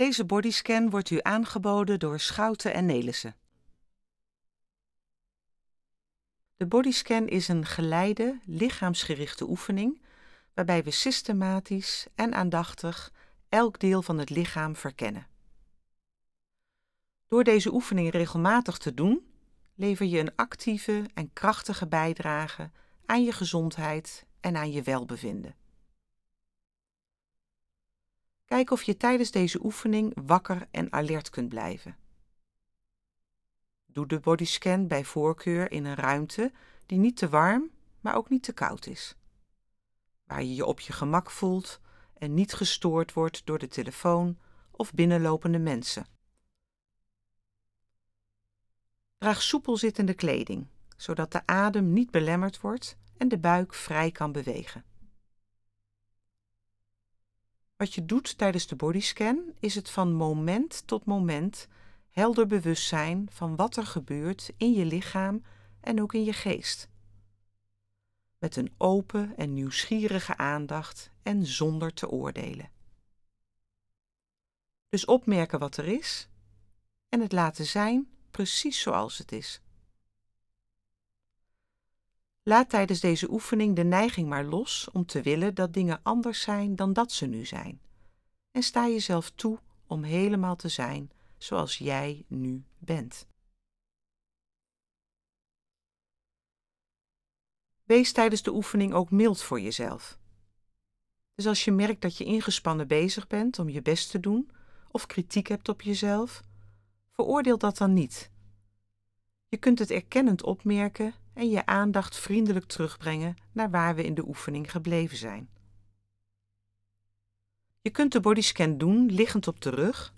Deze bodyscan wordt u aangeboden door Schouten en Nelissen. De bodyscan is een geleide, lichaamsgerichte oefening waarbij we systematisch en aandachtig elk deel van het lichaam verkennen. Door deze oefening regelmatig te doen, lever je een actieve en krachtige bijdrage aan je gezondheid en aan je welbevinden. Kijk of je tijdens deze oefening wakker en alert kunt blijven. Doe de bodyscan bij voorkeur in een ruimte die niet te warm, maar ook niet te koud is. Waar je je op je gemak voelt en niet gestoord wordt door de telefoon of binnenlopende mensen. Draag soepel zittende kleding, zodat de adem niet belemmerd wordt en de buik vrij kan bewegen. Wat je doet tijdens de bodyscan is het van moment tot moment helder bewustzijn van wat er gebeurt in je lichaam en ook in je geest. Met een open en nieuwsgierige aandacht en zonder te oordelen. Dus opmerken wat er is en het laten zijn precies zoals het is. Laat tijdens deze oefening de neiging maar los om te willen dat dingen anders zijn dan dat ze nu zijn. En sta jezelf toe om helemaal te zijn zoals jij nu bent. Wees tijdens de oefening ook mild voor jezelf. Dus als je merkt dat je ingespannen bezig bent om je best te doen of kritiek hebt op jezelf, veroordeel dat dan niet. Je kunt het erkennend opmerken en je aandacht vriendelijk terugbrengen naar waar we in de oefening gebleven zijn. Je kunt de bodyscan doen liggend op de rug,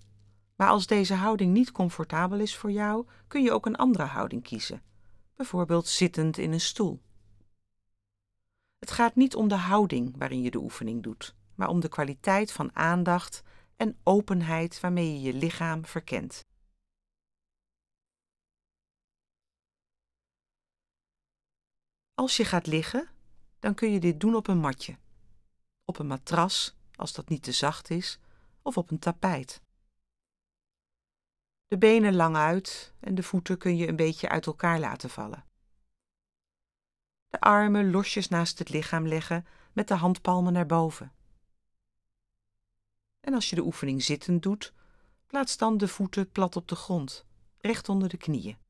maar als deze houding niet comfortabel is voor jou, kun je ook een andere houding kiezen, bijvoorbeeld zittend in een stoel. Het gaat niet om de houding waarin je de oefening doet, maar om de kwaliteit van aandacht en openheid waarmee je je lichaam verkent. Als je gaat liggen, dan kun je dit doen op een matje, op een matras als dat niet te zacht is, of op een tapijt. De benen lang uit en de voeten kun je een beetje uit elkaar laten vallen. De armen losjes naast het lichaam leggen met de handpalmen naar boven. En als je de oefening zittend doet, plaats dan de voeten plat op de grond, recht onder de knieën.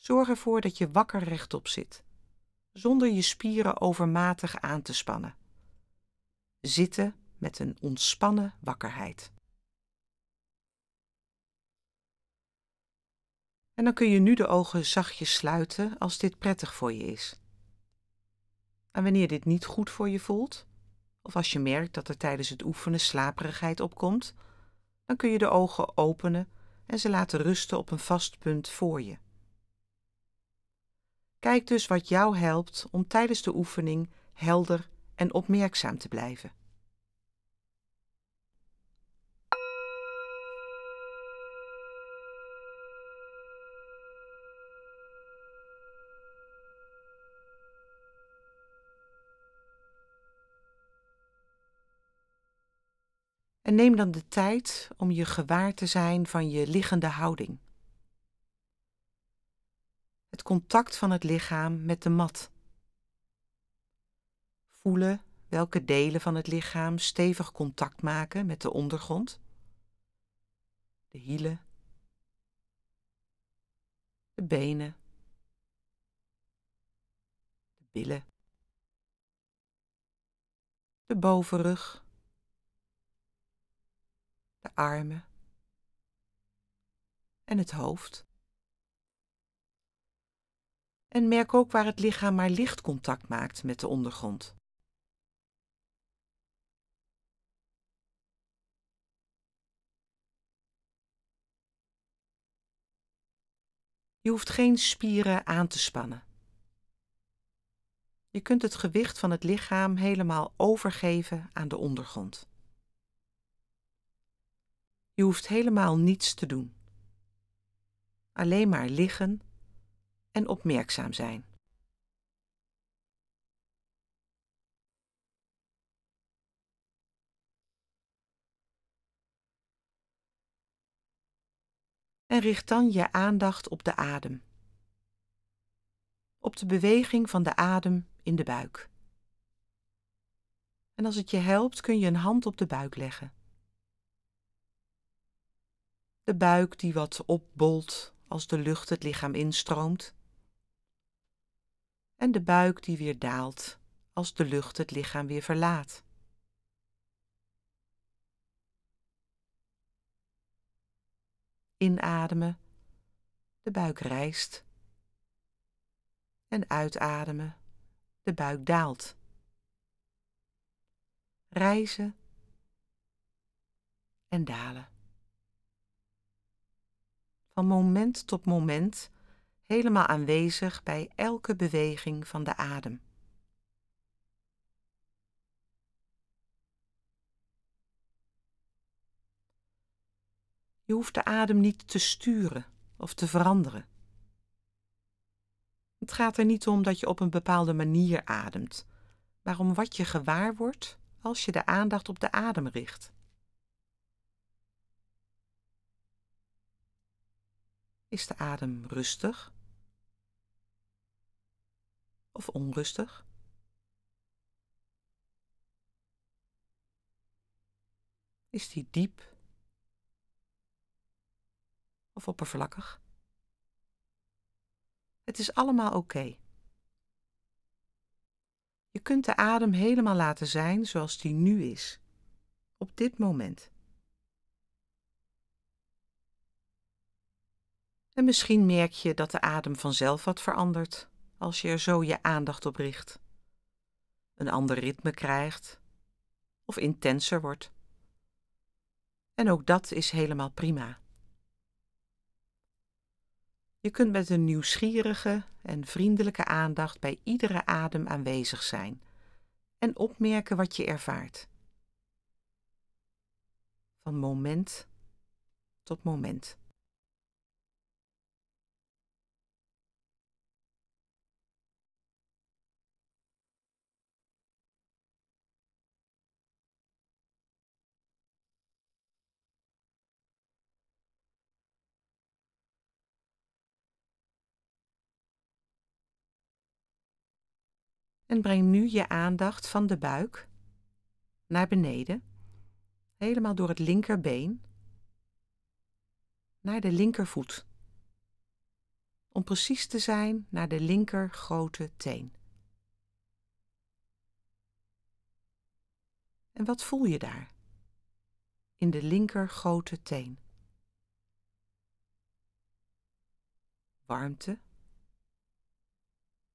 Zorg ervoor dat je wakker rechtop zit, zonder je spieren overmatig aan te spannen. Zitten met een ontspannen wakkerheid. En dan kun je nu de ogen zachtjes sluiten als dit prettig voor je is. En wanneer dit niet goed voor je voelt, of als je merkt dat er tijdens het oefenen slaperigheid opkomt, dan kun je de ogen openen en ze laten rusten op een vast punt voor je. Kijk dus wat jou helpt om tijdens de oefening helder en opmerkzaam te blijven. En neem dan de tijd om je gewaar te zijn van je liggende houding het contact van het lichaam met de mat. Voelen welke delen van het lichaam stevig contact maken met de ondergrond. De hielen, de benen, de billen, de bovenrug, de armen en het hoofd. En merk ook waar het lichaam maar licht contact maakt met de ondergrond. Je hoeft geen spieren aan te spannen. Je kunt het gewicht van het lichaam helemaal overgeven aan de ondergrond. Je hoeft helemaal niets te doen. Alleen maar liggen en opmerkzaam zijn. En richt dan je aandacht op de adem, op de beweging van de adem in de buik. En als het je helpt, kun je een hand op de buik leggen. De buik die wat opbolt als de lucht het lichaam instroomt. En de buik die weer daalt als de lucht het lichaam weer verlaat. Inademen, de buik rijst. En uitademen, de buik daalt. Rijzen en dalen. Van moment tot moment helemaal aanwezig bij elke beweging van de adem. Je hoeft de adem niet te sturen of te veranderen. Het gaat er niet om dat je op een bepaalde manier ademt, maar om wat je gewaar wordt als je de aandacht op de adem richt. Is de adem rustig of onrustig? Is die diep of oppervlakkig? Het is allemaal oké. Je kunt de adem helemaal laten zijn zoals die nu is, op dit moment. En misschien merk je dat de adem vanzelf wat verandert als je er zo je aandacht op richt. Een ander ritme krijgt of intenser wordt. En ook dat is helemaal prima. Je kunt met een nieuwsgierige en vriendelijke aandacht bij iedere adem aanwezig zijn en opmerken wat je ervaart. Van moment tot moment. En breng nu je aandacht van de buik naar beneden, helemaal door het linkerbeen, naar de linkervoet. Om precies te zijn naar de linker grote teen. En wat voel je daar? In de linker grote teen. Warmte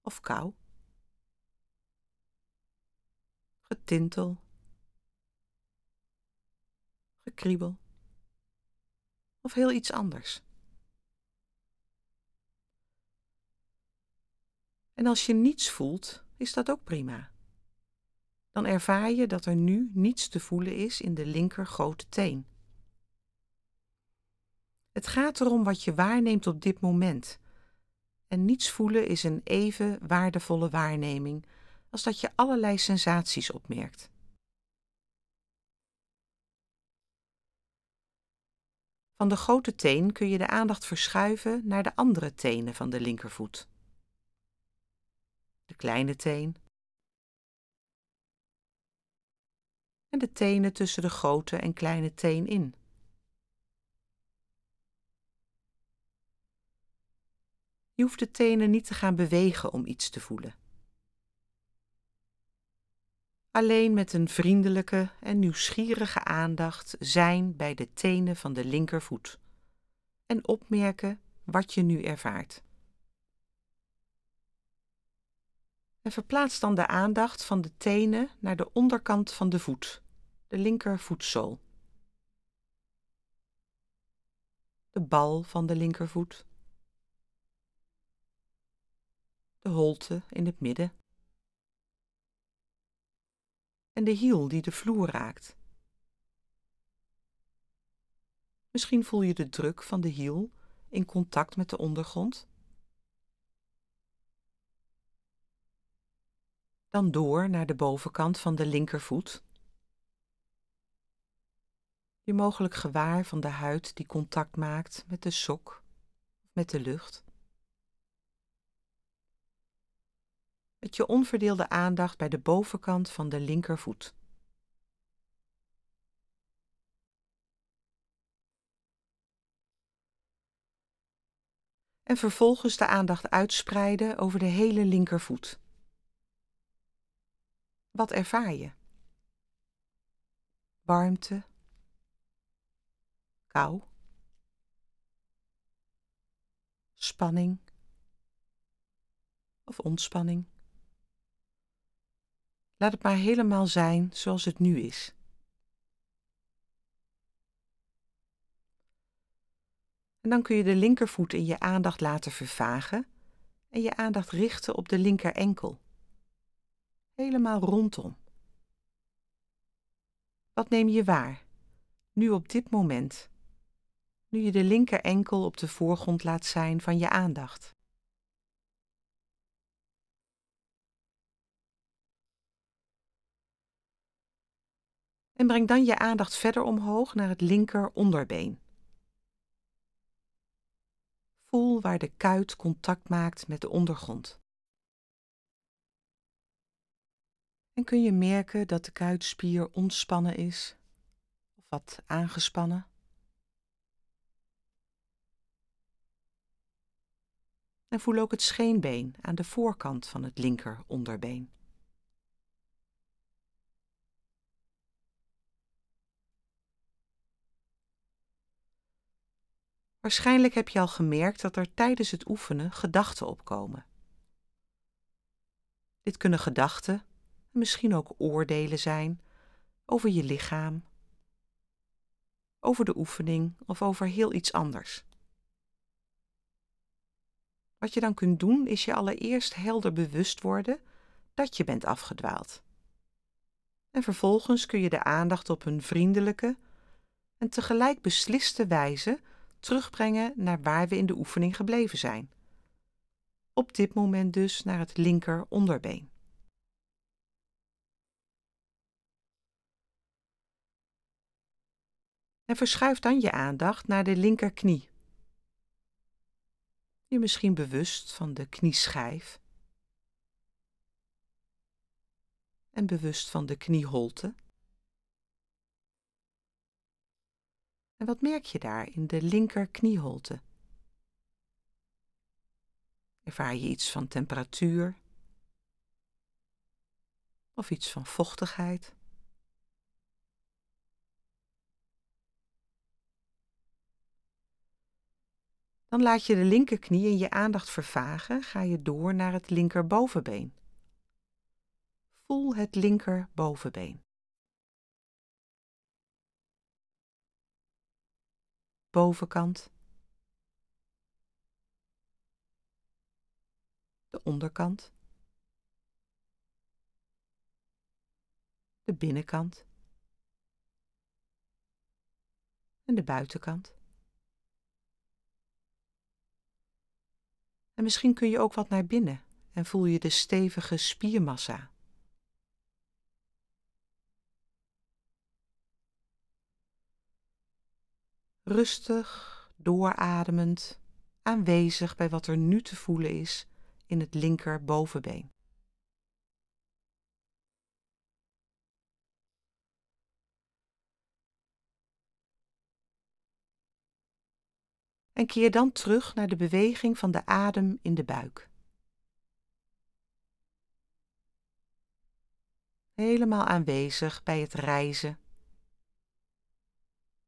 of kou? Getintel, gekriebel of heel iets anders. En als je niets voelt, is dat ook prima. Dan ervaar je dat er nu niets te voelen is in de linker grote teen. Het gaat erom wat je waarneemt op dit moment. En niets voelen is een even waardevolle waarneming als dat je allerlei sensaties opmerkt. Van de grote teen kun je de aandacht verschuiven naar de andere tenen van de linkervoet. De kleine teen. En de tenen tussen de grote en kleine teen in. Je hoeft de tenen niet te gaan bewegen om iets te voelen alleen met een vriendelijke en nieuwsgierige aandacht zijn bij de tenen van de linkervoet en opmerken wat je nu ervaart. En verplaats dan de aandacht van de tenen naar de onderkant van de voet, de linkervoetzool. De bal van de linkervoet. De holte in het midden en de hiel die de vloer raakt. Misschien voel je de druk van de hiel in contact met de ondergrond. Dan door naar de bovenkant van de linkervoet. Je mogelijk gewaar van de huid die contact maakt met de sok of met de lucht. Met je onverdeelde aandacht bij de bovenkant van de linkervoet. En vervolgens de aandacht uitspreiden over de hele linkervoet. Wat ervaar je? Warmte, kou, spanning of ontspanning. Laat het maar helemaal zijn zoals het nu is. En dan kun je de linkervoet in je aandacht laten vervagen en je aandacht richten op de linker enkel. Helemaal rondom. Wat neem je waar, nu op dit moment, nu je de linker enkel op de voorgrond laat zijn van je aandacht? En breng dan je aandacht verder omhoog naar het linker onderbeen. Voel waar de kuit contact maakt met de ondergrond. En kun je merken dat de kuitspier ontspannen is of wat aangespannen? En voel ook het scheenbeen aan de voorkant van het linker onderbeen. Waarschijnlijk heb je al gemerkt dat er tijdens het oefenen gedachten opkomen. Dit kunnen gedachten, misschien ook oordelen zijn, over je lichaam, over de oefening of over heel iets anders. Wat je dan kunt doen is je allereerst helder bewust worden dat je bent afgedwaald. En vervolgens kun je de aandacht op een vriendelijke en tegelijk besliste wijze terugbrengen naar waar we in de oefening gebleven zijn. Op dit moment dus naar het linker onderbeen. En verschuif dan je aandacht naar de linkerknie. Je misschien bewust van de knieschijf en bewust van de knieholte. En wat merk je daar in de linker knieholte? Ervaar je iets van temperatuur? Of iets van vochtigheid? Dan laat je de linkerknie in je aandacht vervagen, ga je door naar het linkerbovenbeen. Voel het linkerbovenbeen. Bovenkant, de onderkant, de binnenkant en de buitenkant. En misschien kun je ook wat naar binnen en voel je de stevige spiermassa. Rustig, doorademend, aanwezig bij wat er nu te voelen is in het linker bovenbeen. En keer dan terug naar de beweging van de adem in de buik. Helemaal aanwezig bij het reizen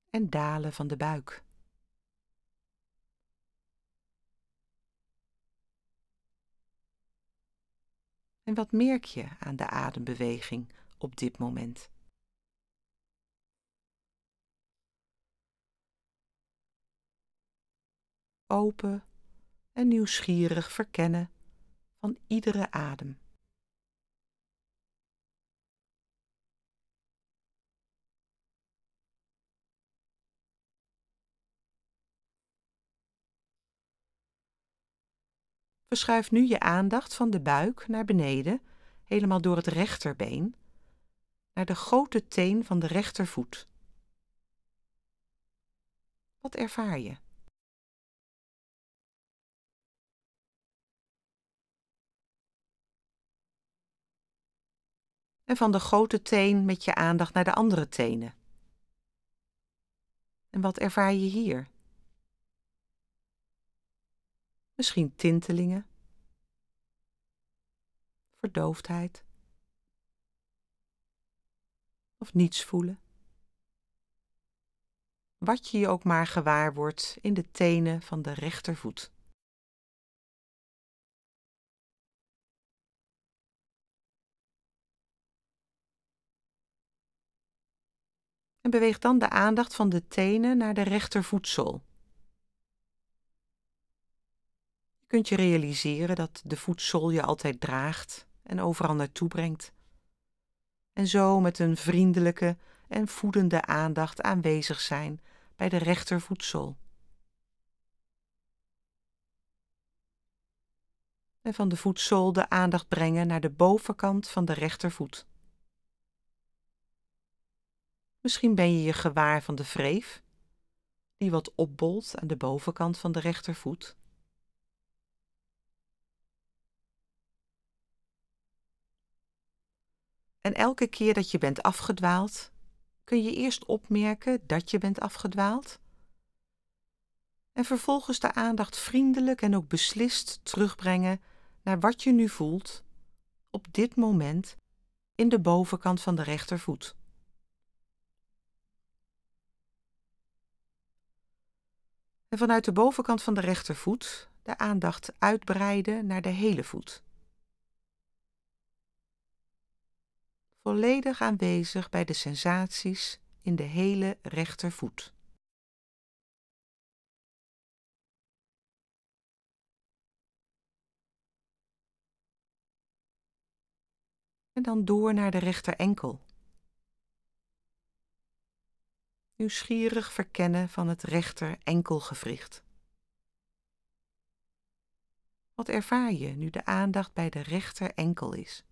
en dalen van de buik. En wat merk je aan de adembeweging op dit moment? Open en nieuwsgierig verkennen van iedere adem. Verschuif nu je aandacht van de buik naar beneden, helemaal door het rechterbeen, naar de grote teen van de rechtervoet. Wat ervaar je? En van de grote teen met je aandacht naar de andere tenen. En wat ervaar je hier? Misschien tintelingen, verdoofdheid of niets voelen. Wat je je ook maar gewaar wordt in de tenen van de rechtervoet. En beweeg dan de aandacht van de tenen naar de rechtervoetzool. Je kunt je realiseren dat de voetzool je altijd draagt en overal naartoe brengt. En zo met een vriendelijke en voedende aandacht aanwezig zijn bij de rechtervoetzool. En van de voetzool de aandacht brengen naar de bovenkant van de rechtervoet. Misschien ben je je gewaar van de wreef, die wat opbolt aan de bovenkant van de rechtervoet. En elke keer dat je bent afgedwaald, kun je eerst opmerken dat je bent afgedwaald. En vervolgens de aandacht vriendelijk en ook beslist terugbrengen naar wat je nu voelt op dit moment in de bovenkant van de rechtervoet. En vanuit de bovenkant van de rechtervoet de aandacht uitbreiden naar de hele voet. Volledig aanwezig bij de sensaties in de hele rechtervoet. En dan door naar de rechterenkel. nieuwsgierig verkennen van het rechter enkelgewricht. Wat ervaar je nu de aandacht bij de rechter enkel is?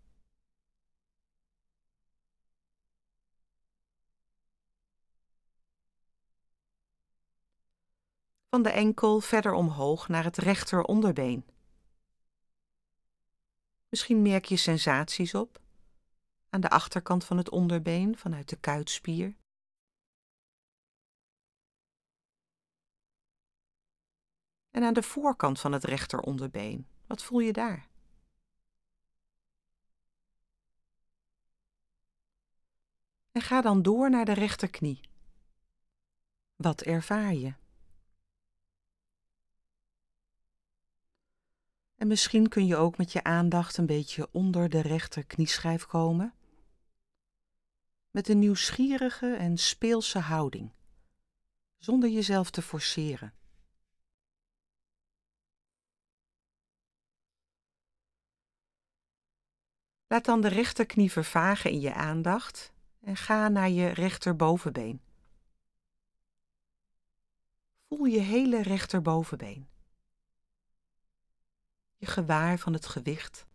Van de enkel verder omhoog naar het rechter onderbeen. Misschien merk je sensaties op aan de achterkant van het onderbeen vanuit de kuitspier. en aan de voorkant van het rechteronderbeen. Wat voel je daar? En ga dan door naar de rechterknie. Wat ervaar je? En misschien kun je ook met je aandacht een beetje onder de rechterknieschijf komen. Met een nieuwsgierige en speelse houding, zonder jezelf te forceren. Laat dan de rechterknie vervagen in je aandacht en ga naar je rechterbovenbeen. Voel je hele rechterbovenbeen. Gewaar van het gewicht.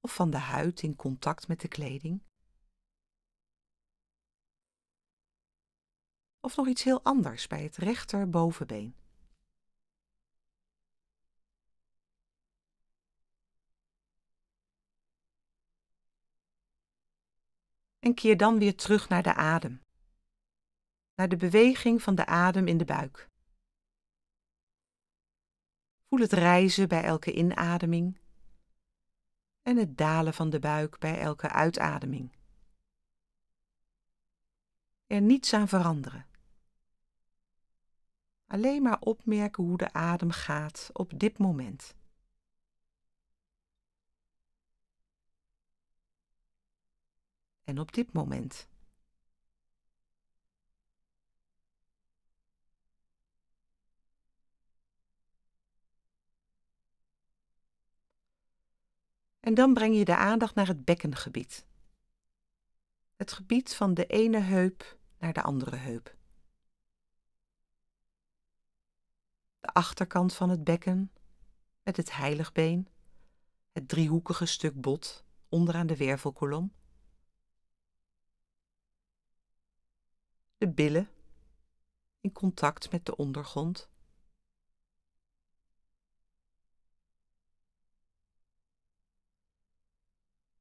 Of van de huid in contact met de kleding. Of nog iets heel anders bij het rechterbovenbeen. en keer dan weer terug naar de adem. Naar de beweging van de adem in de buik. Voel het reizen bij elke inademing en het dalen van de buik bij elke uitademing. Er niets aan veranderen. Alleen maar opmerken hoe de adem gaat op dit moment. en op dit moment. En dan breng je de aandacht naar het bekkengebied. Het gebied van de ene heup naar de andere heup. De achterkant van het bekken met het heiligbeen, het driehoekige stuk bot onderaan de wervelkolom de billen in contact met de ondergrond.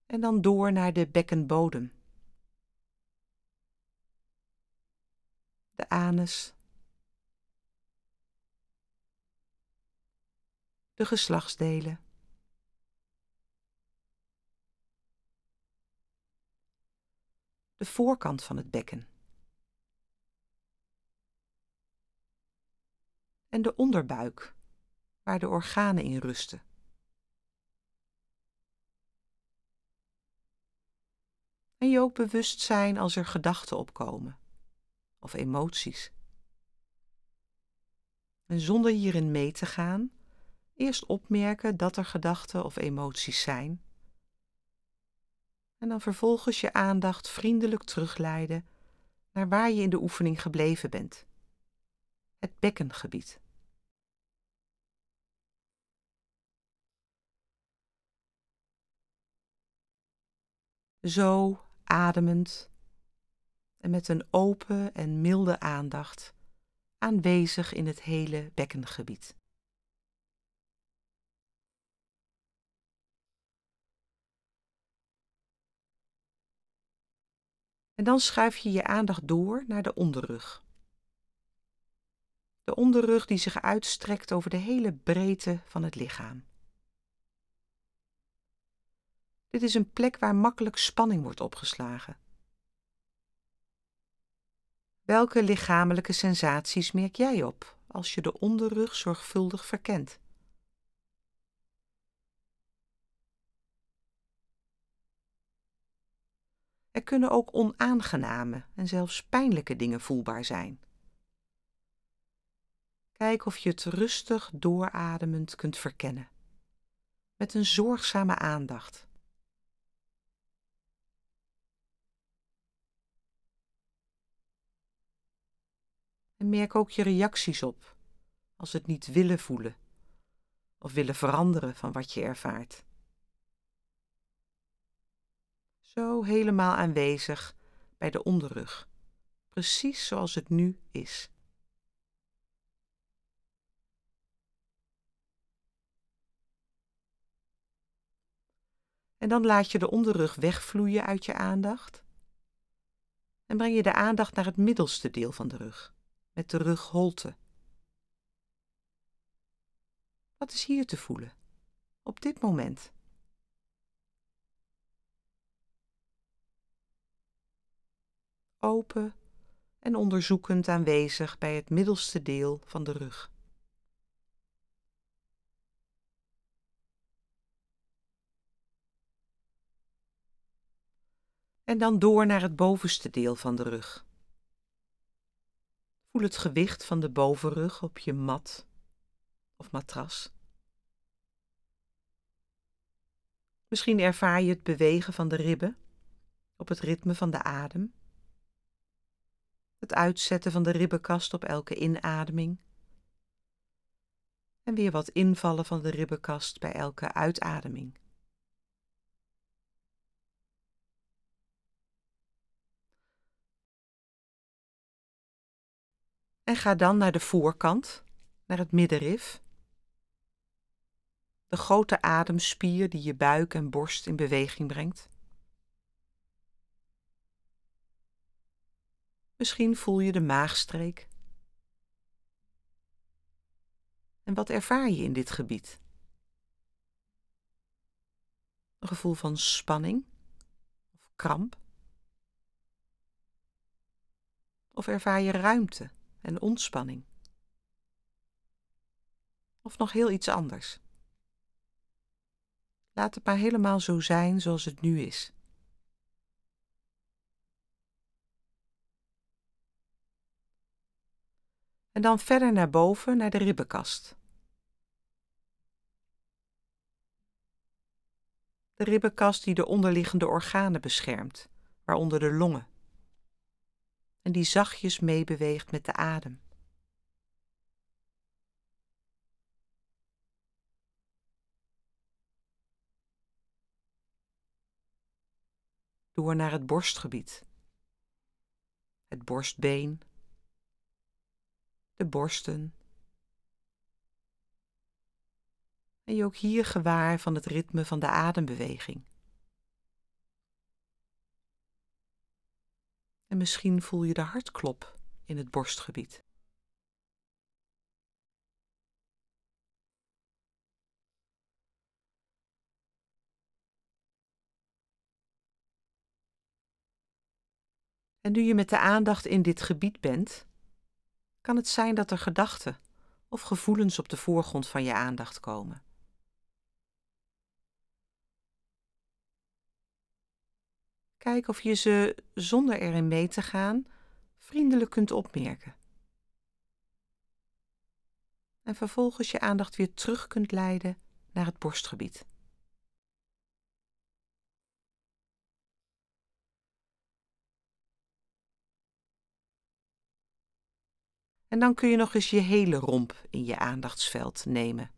En dan door naar de bekkenbodem. De anus. De geslachtsdelen. De voorkant van het bekken. En de onderbuik, waar de organen in rusten. En je ook bewust zijn als er gedachten opkomen of emoties. En zonder hierin mee te gaan, eerst opmerken dat er gedachten of emoties zijn. En dan vervolgens je aandacht vriendelijk terugleiden naar waar je in de oefening gebleven bent. Het bekkengebied. Zo ademend en met een open en milde aandacht aanwezig in het hele bekkengebied. En dan schuif je je aandacht door naar de onderrug. De onderrug die zich uitstrekt over de hele breedte van het lichaam. Dit is een plek waar makkelijk spanning wordt opgeslagen. Welke lichamelijke sensaties merk jij op als je de onderrug zorgvuldig verkent? Er kunnen ook onaangename en zelfs pijnlijke dingen voelbaar zijn. Kijk of je het rustig doorademend kunt verkennen, met een zorgzame aandacht. En merk ook je reacties op als het niet willen voelen of willen veranderen van wat je ervaart. Zo helemaal aanwezig bij de onderrug, precies zoals het nu is. En dan laat je de onderrug wegvloeien uit je aandacht. En breng je de aandacht naar het middelste deel van de rug met de rugholte. Wat is hier te voelen, op dit moment? Open en onderzoekend aanwezig bij het middelste deel van de rug. En dan door naar het bovenste deel van de rug. Voel het gewicht van de bovenrug op je mat of matras. Misschien ervaar je het bewegen van de ribben op het ritme van de adem. Het uitzetten van de ribbenkast op elke inademing. En weer wat invallen van de ribbenkast bij elke uitademing. En ga dan naar de voorkant, naar het middenrif. De grote ademspier die je buik en borst in beweging brengt. Misschien voel je de maagstreek. En wat ervaar je in dit gebied? Een gevoel van spanning of kramp? Of ervaar je ruimte? En ontspanning. Of nog heel iets anders. Laat het maar helemaal zo zijn zoals het nu is. En dan verder naar boven naar de ribbenkast. De ribbenkast die de onderliggende organen beschermt, waaronder de longen en die zachtjes meebeweegt met de adem. Door naar het borstgebied. het borstbeen, de borsten. En je ook hier gewaar van het ritme van de adembeweging. En misschien voel je de hartklop in het borstgebied. En nu je met de aandacht in dit gebied bent, kan het zijn dat er gedachten of gevoelens op de voorgrond van je aandacht komen. Kijk of je ze, zonder erin mee te gaan, vriendelijk kunt opmerken. En vervolgens je aandacht weer terug kunt leiden naar het borstgebied. En dan kun je nog eens je hele romp in je aandachtsveld nemen.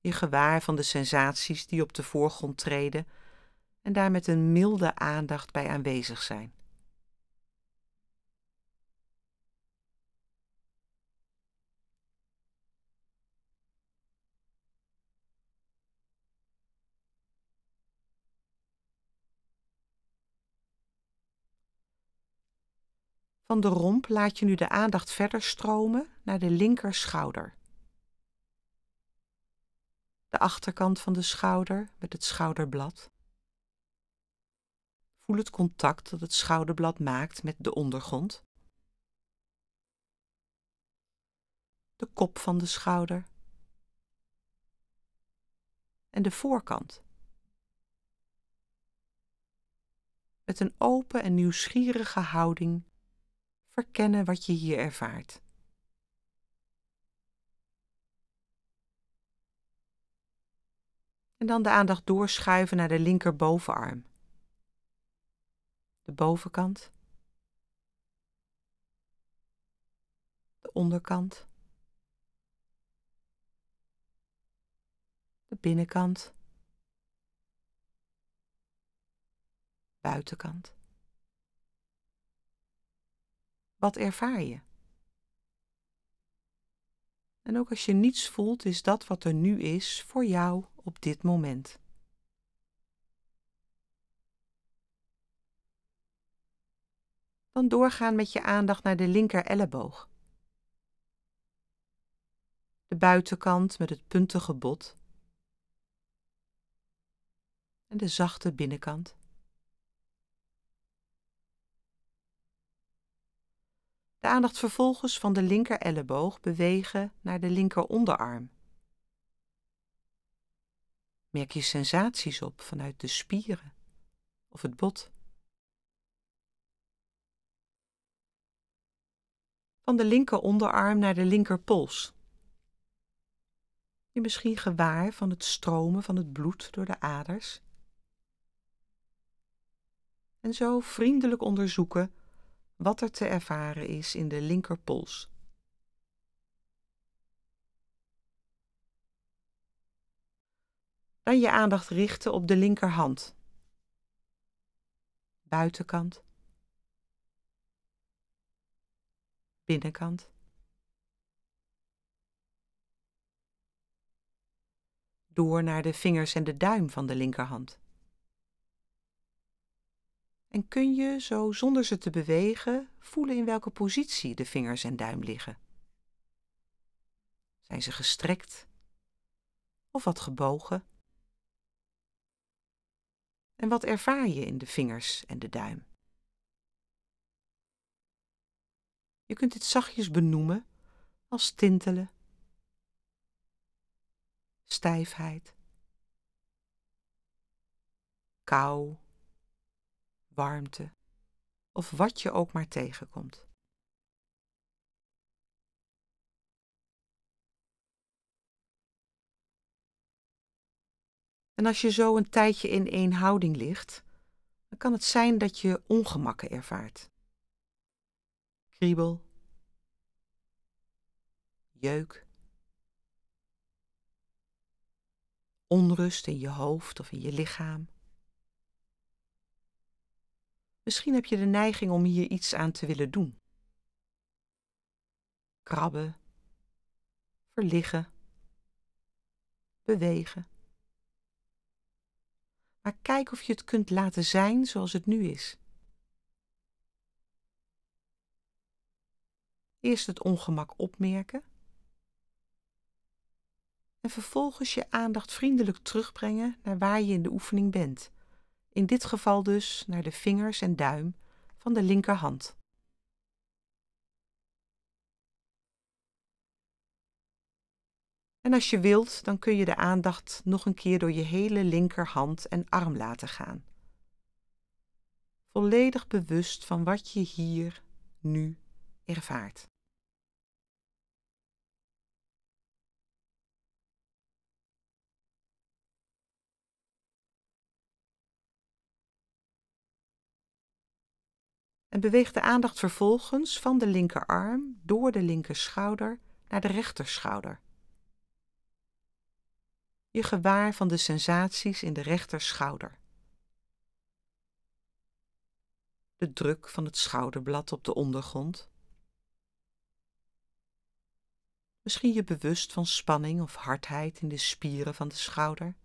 Je gewaar van de sensaties die op de voorgrond treden en daar met een milde aandacht bij aanwezig zijn. Van de romp laat je nu de aandacht verder stromen naar de linker schouder. De achterkant van de schouder met het schouderblad. Voel het contact dat het schouderblad maakt met de ondergrond. De kop van de schouder. En de voorkant. Met een open en nieuwsgierige houding verkennen wat je hier ervaart. En dan de aandacht doorschuiven naar de linkerbovenarm. De bovenkant. De onderkant. De binnenkant. Buitenkant. Wat ervaar je? En ook als je niets voelt, is dat wat er nu is voor jou op dit moment. Dan doorgaan met je aandacht naar de linker elleboog. De buitenkant met het puntige bot. En de zachte binnenkant. De aandacht vervolgens van de linker elleboog bewegen naar de linker onderarm. Merk je sensaties op vanuit de spieren of het bot. Van de linker onderarm naar de linkerpols. Je misschien gewaar van het stromen van het bloed door de aders. En zo vriendelijk onderzoeken wat er te ervaren is in de linkerpols. Dan je aandacht richten op de linkerhand. Buitenkant. Binnenkant. Door naar de vingers en de duim van de linkerhand. En kun je, zo zonder ze te bewegen, voelen in welke positie de vingers en duim liggen. Zijn ze gestrekt of wat gebogen? En wat ervaar je in de vingers en de duim? Je kunt dit zachtjes benoemen als tintelen, stijfheid, kou warmte of wat je ook maar tegenkomt. En als je zo een tijdje in één houding ligt, dan kan het zijn dat je ongemakken ervaart. Kriebel, jeuk, onrust in je hoofd of in je lichaam. Misschien heb je de neiging om hier iets aan te willen doen. Krabben, verliggen, bewegen. Maar kijk of je het kunt laten zijn zoals het nu is. Eerst het ongemak opmerken en vervolgens je aandacht vriendelijk terugbrengen naar waar je in de oefening bent. In dit geval dus naar de vingers en duim van de linkerhand. En als je wilt, dan kun je de aandacht nog een keer door je hele linkerhand en arm laten gaan. Volledig bewust van wat je hier, nu ervaart. En beweeg de aandacht vervolgens van de linkerarm door de linkerschouder naar de rechterschouder. Je gewaar van de sensaties in de rechterschouder. De druk van het schouderblad op de ondergrond. Misschien je bewust van spanning of hardheid in de spieren van de schouder.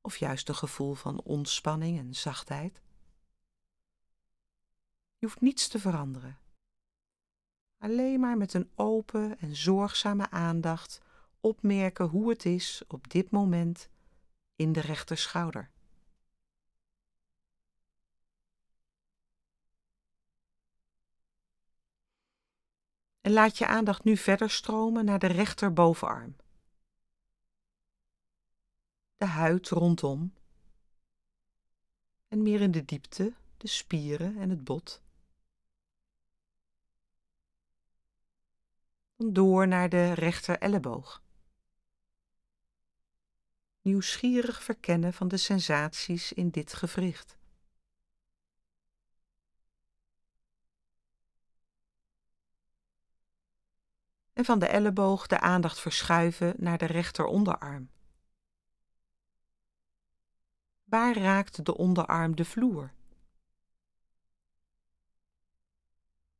Of juist een gevoel van ontspanning en zachtheid. Je hoeft niets te veranderen. Alleen maar met een open en zorgzame aandacht opmerken hoe het is op dit moment in de rechterschouder. En laat je aandacht nu verder stromen naar de rechterbovenarm. De huid rondom. En meer in de diepte, de spieren en het bot. Door naar de rechter elleboog. Nieuwsgierig verkennen van de sensaties in dit gewricht. En van de elleboog de aandacht verschuiven naar de rechter onderarm. Waar raakt de onderarm de vloer?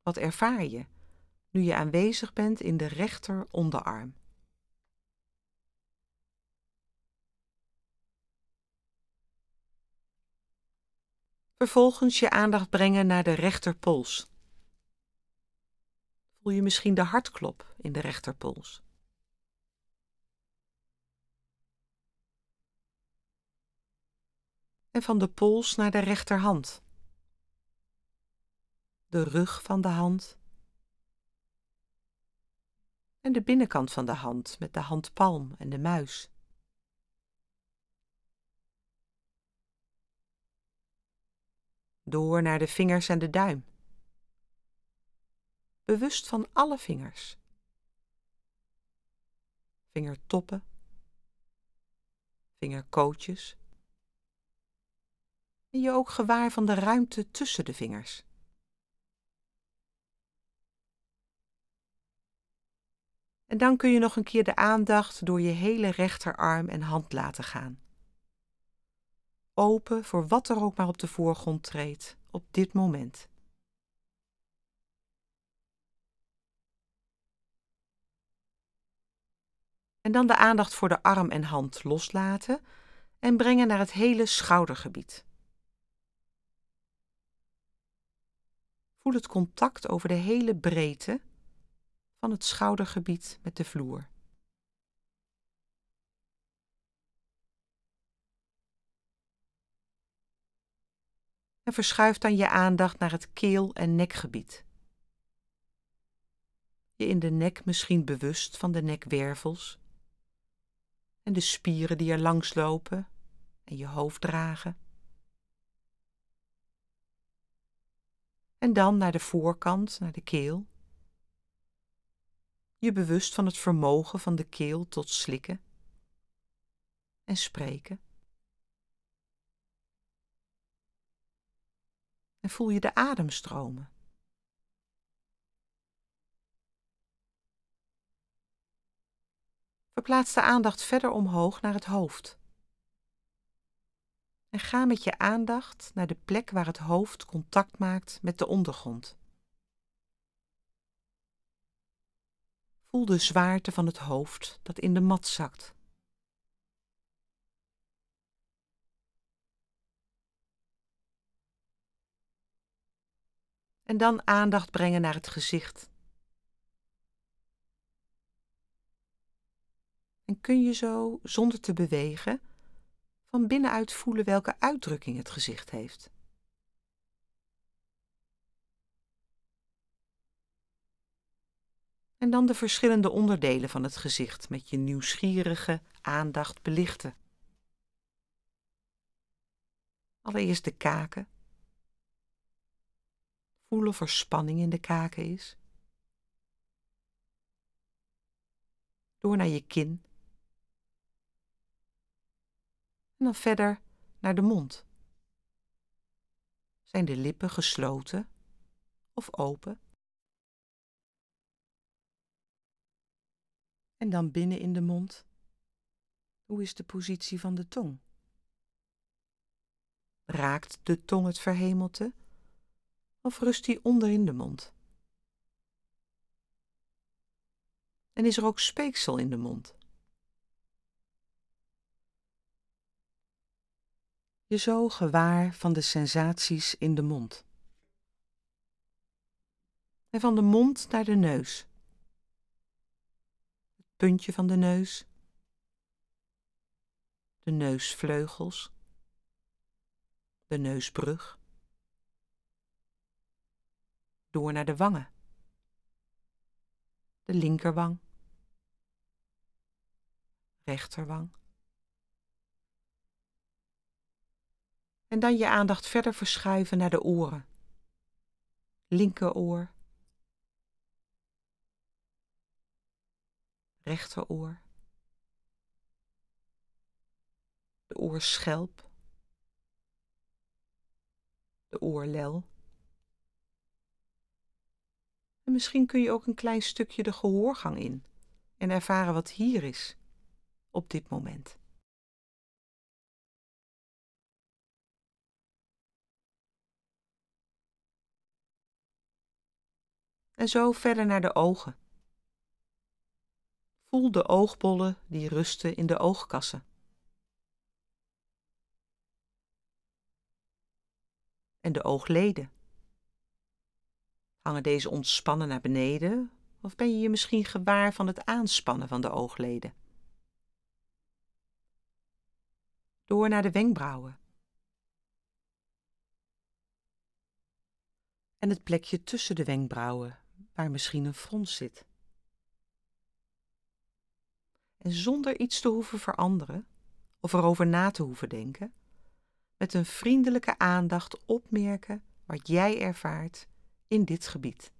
Wat ervaar je? Je aanwezig bent in de rechter onderarm. Vervolgens je aandacht brengen naar de rechterpols. Voel je misschien de hartklop in de rechterpols? En van de pols naar de rechterhand. De rug van de hand en de binnenkant van de hand met de handpalm en de muis. Door naar de vingers en de duim. Bewust van alle vingers. Vingertoppen, vingerkootjes. En je ook gewaar van de ruimte tussen de vingers. En dan kun je nog een keer de aandacht door je hele rechterarm en hand laten gaan. Open voor wat er ook maar op de voorgrond treedt op dit moment. En dan de aandacht voor de arm en hand loslaten en brengen naar het hele schoudergebied. Voel het contact over de hele breedte van het schoudergebied met de vloer. En verschuif dan je aandacht naar het keel- en nekgebied. Je in de nek misschien bewust van de nekwervels en de spieren die er langs lopen en je hoofd dragen. En dan naar de voorkant, naar de keel je bewust van het vermogen van de keel tot slikken en spreken. En voel je de adem stromen. Verplaats de aandacht verder omhoog naar het hoofd. En ga met je aandacht naar de plek waar het hoofd contact maakt met de ondergrond. Voel de zwaarte van het hoofd dat in de mat zakt. En dan aandacht brengen naar het gezicht. En kun je zo, zonder te bewegen, van binnenuit voelen welke uitdrukking het gezicht heeft. En dan de verschillende onderdelen van het gezicht met je nieuwsgierige aandacht belichten. Allereerst de kaken. Voel of er spanning in de kaken is. Door naar je kin. En dan verder naar de mond. Zijn de lippen gesloten of open? En dan binnen in de mond. Hoe is de positie van de tong? Raakt de tong het verhemelte of rust die onder in de mond? En is er ook speeksel in de mond? Je zo gewaar van de sensaties in de mond. En van de mond naar de neus. Puntje van de neus. De neusvleugels. De neusbrug. Door naar de wangen. De linkerwang. Rechterwang. En dan je aandacht verder verschuiven naar de oren. Linkeroor. Rechteroor. De oorschelp. De oorlel. En misschien kun je ook een klein stukje de gehoorgang in en ervaren wat hier is op dit moment. En zo verder naar de ogen. De oogbollen die rusten in de oogkassen. En de oogleden. Hangen deze ontspannen naar beneden of ben je je misschien gewaar van het aanspannen van de oogleden? Door naar de wenkbrauwen. En het plekje tussen de wenkbrauwen, waar misschien een frons zit. En zonder iets te hoeven veranderen of erover na te hoeven denken, met een vriendelijke aandacht opmerken wat jij ervaart in dit gebied.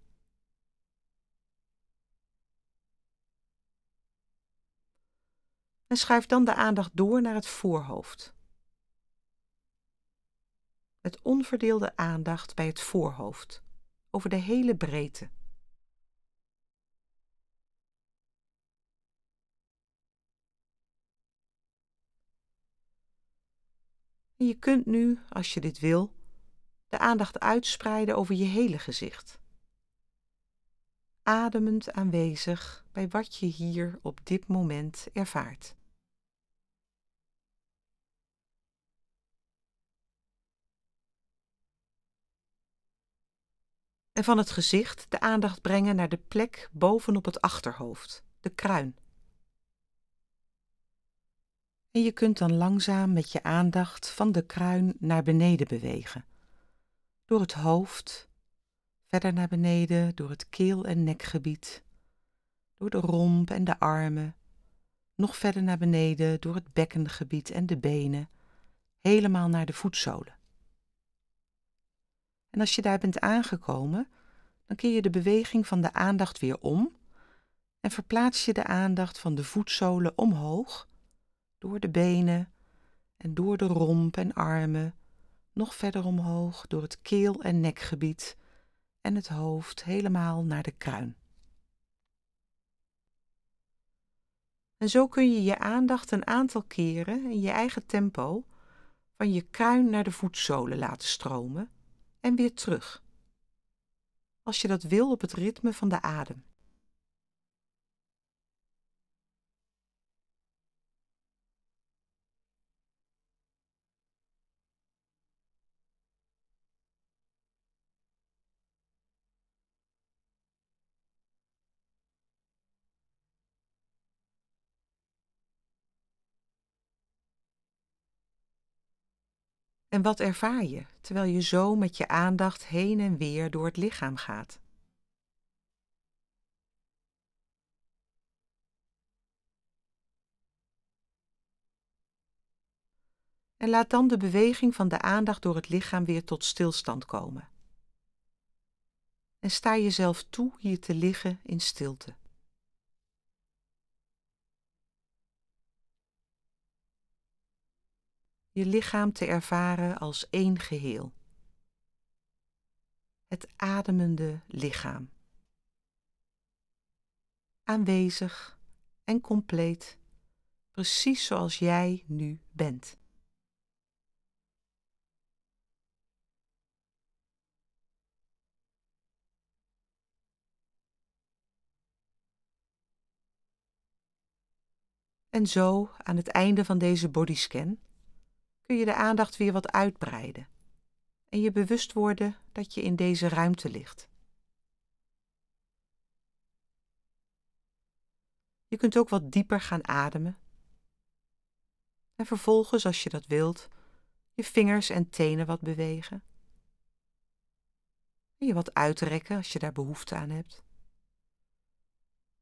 En schuif dan de aandacht door naar het voorhoofd. Met onverdeelde aandacht bij het voorhoofd, over de hele breedte. En je kunt nu, als je dit wil, de aandacht uitspreiden over je hele gezicht. Ademend aanwezig bij wat je hier op dit moment ervaart. En van het gezicht de aandacht brengen naar de plek bovenop het achterhoofd, de kruin. En je kunt dan langzaam met je aandacht van de kruin naar beneden bewegen door het hoofd, verder naar beneden door het keel- en nekgebied, door de romp en de armen, nog verder naar beneden door het bekkengebied en de benen, helemaal naar de voetzolen. En als je daar bent aangekomen, dan keer je de beweging van de aandacht weer om en verplaats je de aandacht van de voetzolen omhoog, door de benen en door de romp en armen, nog verder omhoog door het keel- en nekgebied en het hoofd helemaal naar de kruin. En zo kun je je aandacht een aantal keren in je eigen tempo Van je kruin naar de voetzolen laten stromen en weer terug. Als je dat wil op het ritme van de adem. En wat ervaar je terwijl je zo met je aandacht heen en weer door het lichaam gaat? En laat dan de beweging van de aandacht door het lichaam weer tot stilstand komen. En sta jezelf toe hier te liggen in stilte. Je lichaam te ervaren als één geheel. Het ademende lichaam. Aanwezig en compleet, precies zoals jij nu bent. En zo, aan het einde van deze bodyscan, kun je de aandacht weer wat uitbreiden en je bewust worden dat je in deze ruimte ligt. Je kunt ook wat dieper gaan ademen. En vervolgens, als je dat wilt, je vingers en tenen wat bewegen. En je wat uitrekken als je daar behoefte aan hebt.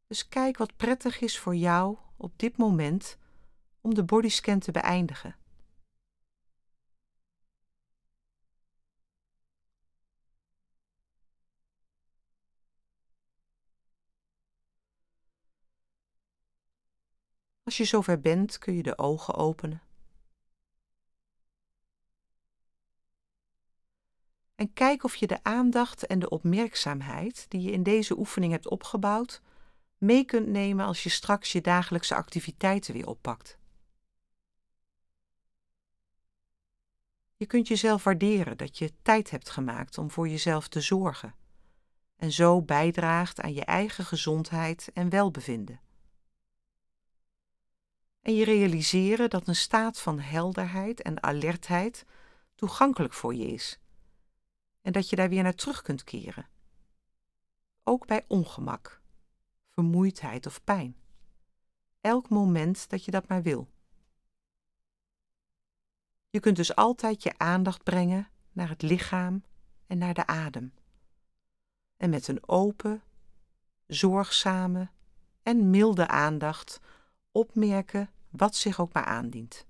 Dus kijk wat prettig is voor jou op dit moment om de bodyscan te beëindigen. Als je zover bent, kun je de ogen openen. En kijk of je de aandacht en de opmerkzaamheid die je in deze oefening hebt opgebouwd, mee kunt nemen als je straks je dagelijkse activiteiten weer oppakt. Je kunt jezelf waarderen dat je tijd hebt gemaakt om voor jezelf te zorgen en zo bijdraagt aan je eigen gezondheid en welbevinden en je realiseren dat een staat van helderheid en alertheid toegankelijk voor je is en dat je daar weer naar terug kunt keren. Ook bij ongemak, vermoeidheid of pijn. Elk moment dat je dat maar wil. Je kunt dus altijd je aandacht brengen naar het lichaam en naar de adem. En met een open, zorgzame en milde aandacht opmerken wat zich ook maar aandient.